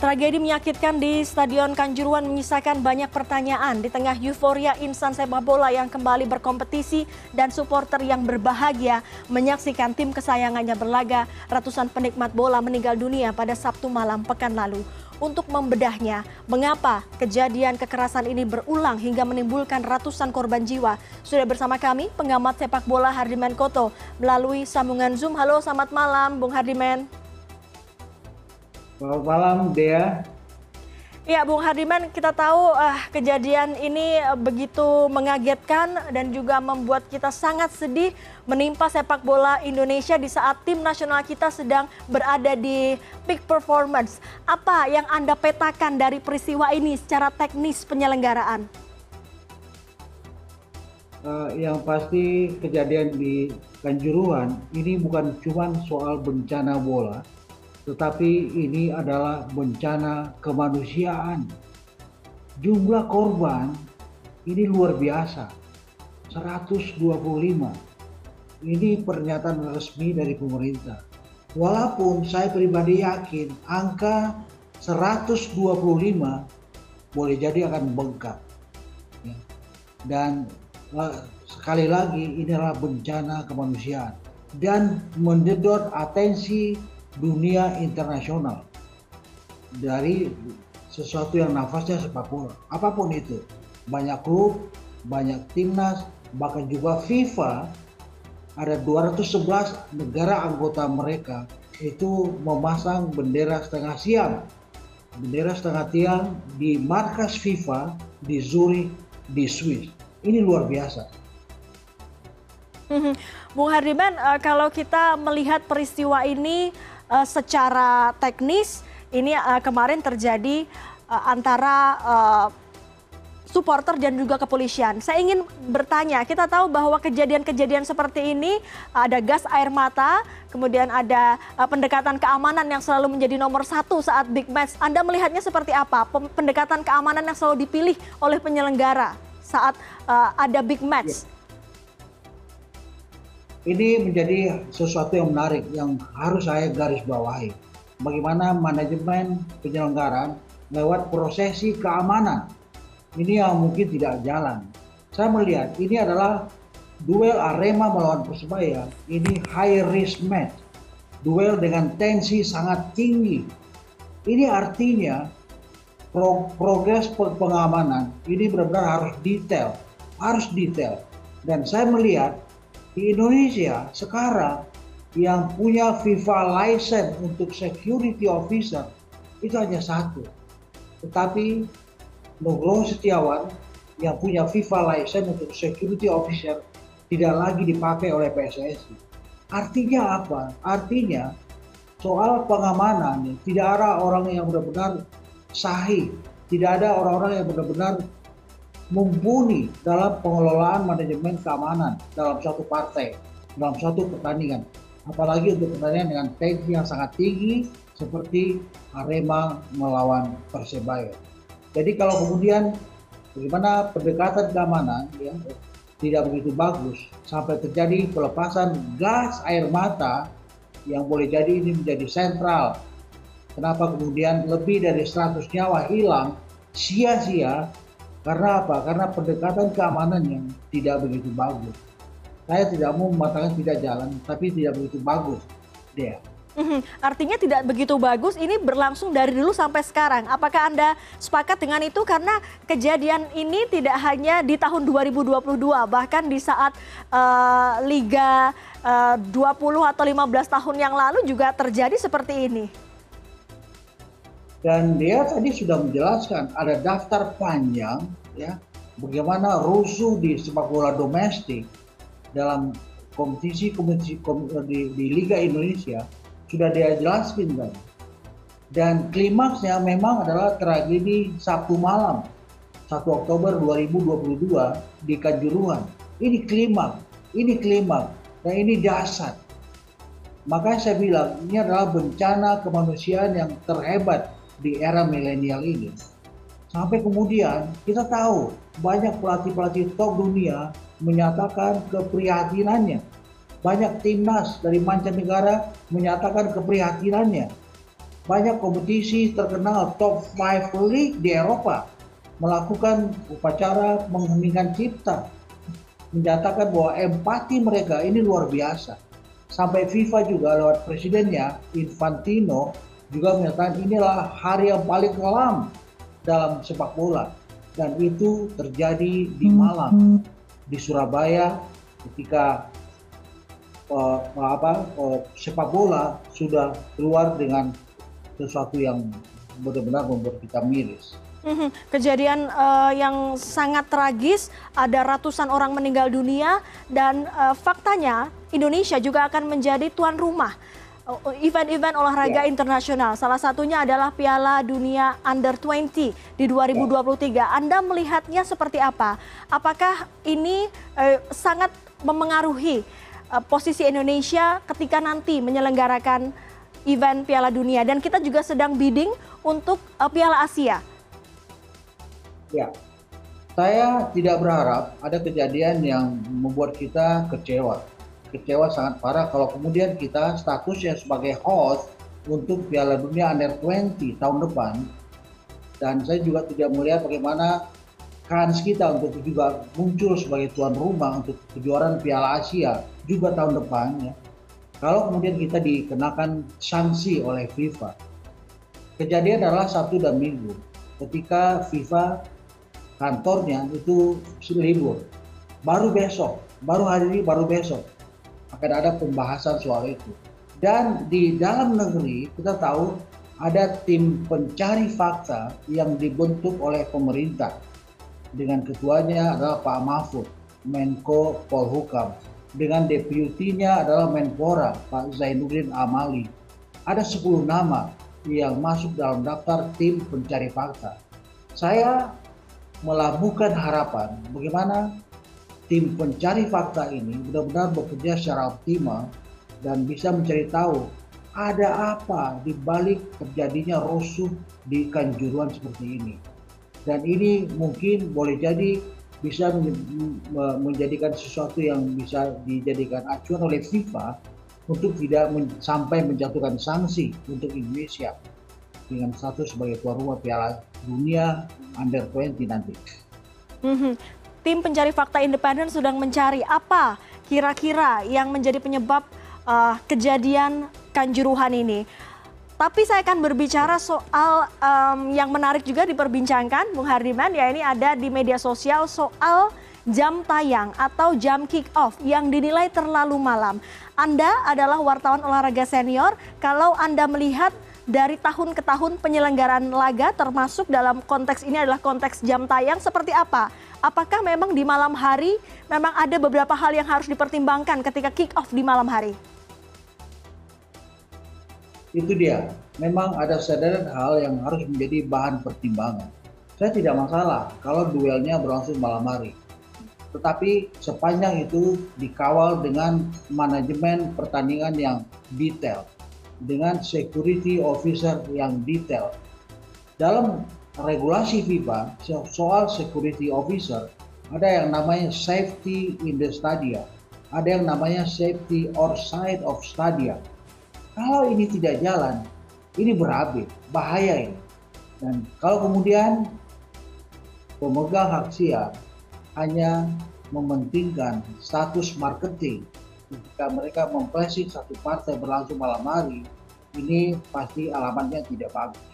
Tragedi menyakitkan di Stadion Kanjuruan menyisakan banyak pertanyaan di tengah euforia insan sepak bola yang kembali berkompetisi dan supporter yang berbahagia menyaksikan tim kesayangannya berlaga. Ratusan penikmat bola meninggal dunia pada Sabtu malam pekan lalu. Untuk membedahnya, mengapa kejadian kekerasan ini berulang hingga menimbulkan ratusan korban jiwa? Sudah bersama kami pengamat sepak bola Hardiman Koto melalui sambungan Zoom. Halo, selamat malam Bung Hardiman. Selamat malam, Dea. Ya, Bung Hardiman, kita tahu uh, kejadian ini begitu mengagetkan dan juga membuat kita sangat sedih menimpa sepak bola Indonesia di saat tim nasional kita sedang berada di peak performance. Apa yang Anda petakan dari peristiwa ini secara teknis penyelenggaraan? Uh, yang pasti kejadian di Kanjuruhan ini bukan cuma soal bencana bola, tetapi ini adalah bencana kemanusiaan. Jumlah korban ini luar biasa, 125. Ini pernyataan resmi dari pemerintah. Walaupun saya pribadi yakin angka 125 boleh jadi akan bengkak. Ya. Dan eh, sekali lagi ini adalah bencana kemanusiaan dan menyedot atensi dunia internasional. Dari sesuatu yang nafasnya sepak bola apa pun itu. Banyak klub banyak timnas bahkan juga FIFA. Ada 211 negara anggota mereka itu memasang bendera setengah siang. Bendera setengah tiang di markas FIFA di Zurich di Swiss. Ini luar biasa. Mhm. Bung Hardiman, eh, kalau kita melihat peristiwa ini uh, secara teknis ini uh, kemarin terjadi uh, antara uh, supporter dan juga kepolisian. Saya ingin bertanya, kita tahu bahwa kejadian-kejadian seperti ini ada gas air mata, kemudian ada pendekatan keamanan yang selalu menjadi nomor satu saat big match. Anda melihatnya seperti apa? Pendekatan keamanan yang selalu dipilih oleh penyelenggara saat ada big match. Ya ini menjadi sesuatu yang menarik yang harus saya garis bawahi. Bagaimana manajemen penyelenggaraan lewat prosesi keamanan. Ini yang mungkin tidak jalan. Saya melihat ini adalah duel Arema melawan Persebaya. Ini high risk match. Duel dengan tensi sangat tinggi. Ini artinya pro progres pengamanan ini benar-benar harus detail, harus detail. Dan saya melihat di Indonesia sekarang yang punya FIFA license untuk security officer itu hanya satu. Tetapi Nugroho Setiawan yang punya FIFA license untuk security officer tidak lagi dipakai oleh PSSI. Artinya apa? Artinya soal pengamanan tidak ada orang yang benar-benar sahih, tidak ada orang-orang yang benar-benar mumpuni dalam pengelolaan manajemen keamanan dalam suatu partai, dalam suatu pertandingan. Apalagi untuk pertandingan dengan tensi yang sangat tinggi seperti Arema melawan Persebaya. Jadi kalau kemudian bagaimana pendekatan keamanan ya, tidak begitu bagus sampai terjadi pelepasan gas air mata yang boleh jadi ini menjadi sentral. Kenapa kemudian lebih dari 100 nyawa hilang sia-sia karena apa? Karena pendekatan keamanan yang tidak begitu bagus. Saya tidak mau mengatakan tidak jalan, tapi tidak begitu bagus. Dia. Mhm. Artinya tidak begitu bagus, ini berlangsung dari dulu sampai sekarang. Apakah Anda sepakat dengan itu? Karena kejadian ini tidak hanya di tahun 2022, bahkan di saat uh, Liga eh, uh, 20 atau 15 tahun yang lalu juga terjadi seperti ini. Dan dia tadi sudah menjelaskan ada daftar panjang ya bagaimana rusuh di sepak bola domestik dalam kompetisi kompetisi di, di Liga Indonesia sudah dia jelaskan kan. Dan klimaksnya memang adalah tragedi Sabtu malam 1 Oktober 2022 di Kanjuruhan. Ini klimaks, ini klimaks, dan ini dasar. Makanya saya bilang ini adalah bencana kemanusiaan yang terhebat di era milenial ini. Sampai kemudian kita tahu banyak pelatih-pelatih top dunia menyatakan keprihatinannya. Banyak timnas dari mancanegara menyatakan keprihatinannya. banyak kompetisi terkenal top 5 league di Eropa melakukan upacara mengheningkan cipta menyatakan bahwa empati mereka ini luar biasa sampai FIFA juga lewat presidennya Infantino juga menyatakan inilah hari yang paling kelam dalam sepak bola dan itu terjadi di Malang di Surabaya ketika uh, apa uh, sepak bola sudah keluar dengan sesuatu yang benar-benar membuat kita miris. Mhm. Kejadian uh, yang sangat tragis, ada ratusan orang meninggal dunia dan uh, faktanya Indonesia juga akan menjadi tuan rumah event-event olahraga yeah. internasional. Salah satunya adalah Piala Dunia Under 20 di 2023. Yeah. Anda melihatnya seperti apa? Apakah ini uh, sangat memengaruhi uh, posisi Indonesia ketika nanti menyelenggarakan event Piala Dunia dan kita juga sedang bidding untuk uh, Piala Asia. Ya, saya tidak berharap ada kejadian yang membuat kita kecewa. Kecewa sangat parah kalau kemudian kita statusnya sebagai host untuk Piala Dunia Under 20 tahun depan. Dan saya juga tidak melihat bagaimana kans kita untuk juga muncul sebagai tuan rumah untuk kejuaraan Piala Asia juga tahun depan ya kalau kemudian kita dikenakan sanksi oleh FIFA. Kejadian adalah Sabtu dan Minggu ketika FIFA kantornya itu libur. Baru besok, baru hari ini, baru besok akan ada pembahasan soal itu. Dan di dalam negeri kita tahu ada tim pencari fakta yang dibentuk oleh pemerintah dengan ketuanya adalah Pak Mahfud, Menko Polhukam dengan deputinya adalah Menpora Pak Zainuddin Amali. Ada 10 nama yang masuk dalam daftar tim pencari fakta. Saya melabuhkan harapan bagaimana tim pencari fakta ini benar-benar bekerja secara optimal dan bisa mencari tahu ada apa di balik terjadinya rusuh di Kanjuruan seperti ini. Dan ini mungkin boleh jadi bisa menjadikan sesuatu yang bisa dijadikan acuan oleh FIFA untuk tidak men sampai menjatuhkan sanksi untuk Indonesia dengan status sebagai tuan rumah Piala Dunia Under 20 nanti. Mm -hmm. Tim pencari fakta independen sedang mencari apa kira-kira yang menjadi penyebab uh, kejadian kanjuruhan ini. Tapi saya akan berbicara soal um, yang menarik juga diperbincangkan, Bung Hardiman, ya ini ada di media sosial soal jam tayang atau jam kick off yang dinilai terlalu malam. Anda adalah wartawan olahraga senior, kalau Anda melihat dari tahun ke tahun penyelenggaraan laga termasuk dalam konteks ini adalah konteks jam tayang seperti apa? Apakah memang di malam hari memang ada beberapa hal yang harus dipertimbangkan ketika kick off di malam hari? itu dia memang ada sederhana hal yang harus menjadi bahan pertimbangan saya tidak masalah kalau duelnya berlangsung malam hari tetapi sepanjang itu dikawal dengan manajemen pertandingan yang detail dengan security officer yang detail dalam regulasi FIFA soal security officer ada yang namanya safety in the stadium ada yang namanya safety outside of stadium kalau ini tidak jalan, ini berabe, bahaya ini. Dan kalau kemudian pemegang hak siar hanya mementingkan status marketing ketika mereka mempressing satu partai berlangsung malam hari, ini pasti alamatnya tidak bagus.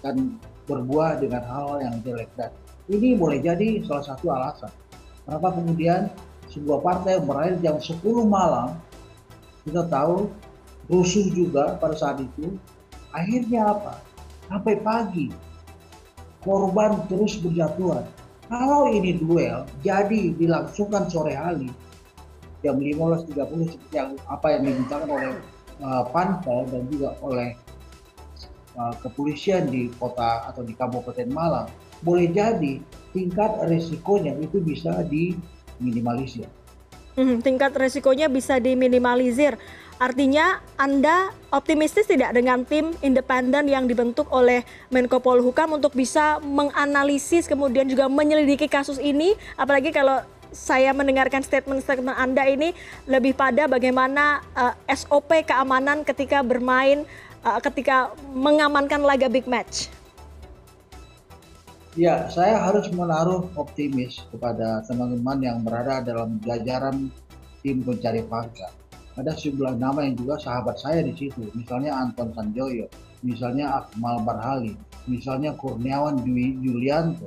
Akan berbuah dengan hal yang jelek dan ini boleh jadi salah satu alasan. Kenapa kemudian sebuah partai berakhir jam 10 malam, kita tahu rusuh juga pada saat itu. Akhirnya apa? Sampai pagi korban terus berjatuhan. Kalau ini duel jadi dilangsungkan sore hari jam 15.30 seperti yang apa yang dimintakan oleh uh, Panpel dan juga oleh uh, kepolisian di kota atau di Kabupaten Malang, boleh jadi tingkat resikonya itu bisa diminimalisir. Hmm, tingkat resikonya bisa diminimalisir. Artinya Anda optimistis tidak dengan tim independen yang dibentuk oleh Menko Polhukam untuk bisa menganalisis kemudian juga menyelidiki kasus ini apalagi kalau saya mendengarkan statement-statement Anda ini lebih pada bagaimana uh, eh, SOP keamanan ketika bermain uh, ketika mengamankan laga big match? Ya, saya harus menaruh optimis kepada teman-teman yang berada dalam jajaran tim pencari fakta. Ada sejumlah nama yang juga sahabat saya di situ, misalnya Anton Sanjoyo, misalnya Akmal Barhali, misalnya Kurniawan Dwi Julianto.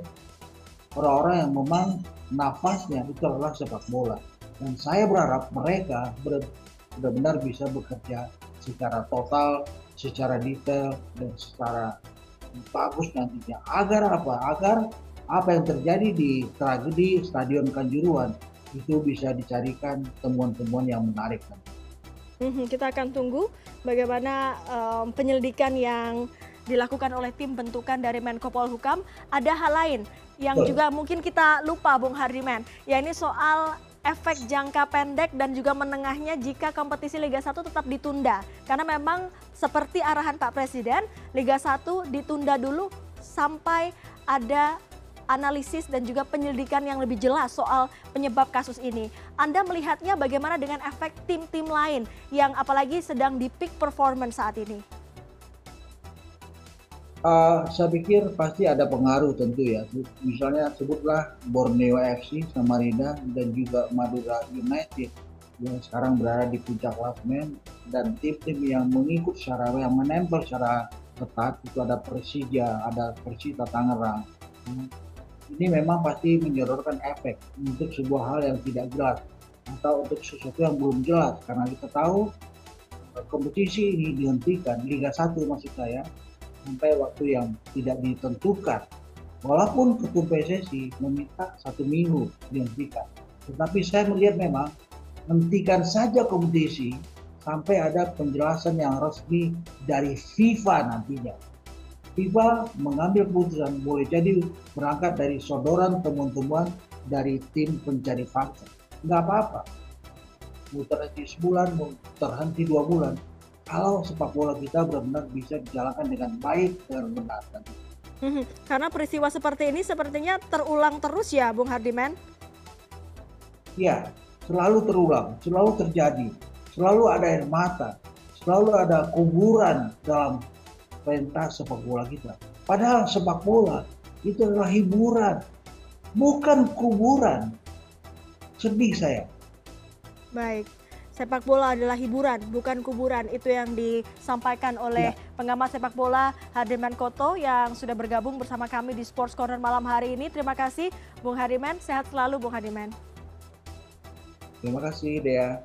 Orang-orang yang memang nafasnya itu adalah sepak bola. Dan saya berharap mereka benar-benar bisa bekerja secara total, secara detail, dan secara bagus nantinya. Agar apa? Agar apa yang terjadi di tragedi Stadion Kanjuruhan itu bisa dicarikan temuan-temuan yang menarik. Hmm, kita akan tunggu bagaimana um, penyelidikan yang dilakukan oleh tim bentukan dari Menko Polhukam. Ada hal lain yang juga mungkin kita lupa, Bung Hardiman. Ya ini soal efek jangka pendek dan juga menengahnya jika kompetisi Liga 1 tetap ditunda. Karena memang seperti arahan Pak Presiden, Liga 1 ditunda dulu sampai ada analisis dan juga penyelidikan yang lebih jelas soal penyebab kasus ini. Anda melihatnya bagaimana dengan efek tim-tim lain yang apalagi sedang di peak performance saat ini? Uh, saya pikir pasti ada pengaruh tentu ya. Misalnya sebutlah Borneo FC, Samarinda, dan juga Madura United yang sekarang berada di puncak klasmen dan tim-tim yang mengikut secara yang menempel secara ketat itu ada Persija, ada Persita Tangerang. Ini memang pasti menyodorkan efek untuk sebuah hal yang tidak jelas atau untuk sesuatu yang belum jelas karena kita tahu kompetisi ini dihentikan Liga 1 maksud saya sampai waktu yang tidak ditentukan. Walaupun ketum PSSI meminta satu minggu dihentikan, tetapi saya melihat memang hentikan saja kompetisi sampai ada penjelasan yang resmi dari FIFA nantinya. FIFA mengambil keputusan boleh jadi berangkat dari sodoran temuan-temuan dari tim pencari fakta. Nggak apa-apa. Mau terhenti sebulan, terhenti dua bulan kalau sepak bola kita benar-benar bisa dijalankan dengan baik dan benar. Hmm, karena peristiwa seperti ini sepertinya terulang terus ya, Bung Hardiman? Ya, selalu terulang, selalu terjadi, selalu ada air mata, selalu ada kuburan dalam pentas sepak bola kita. Padahal sepak bola itu adalah hiburan, bukan kuburan. Sedih saya. Baik sepak bola adalah hiburan, bukan kuburan. Itu yang disampaikan oleh ya. pengamat sepak bola Hardiman Koto yang sudah bergabung bersama kami di Sports Corner malam hari ini. Terima kasih Bung Hardiman, sehat selalu Bung Hardiman. Terima kasih Dea.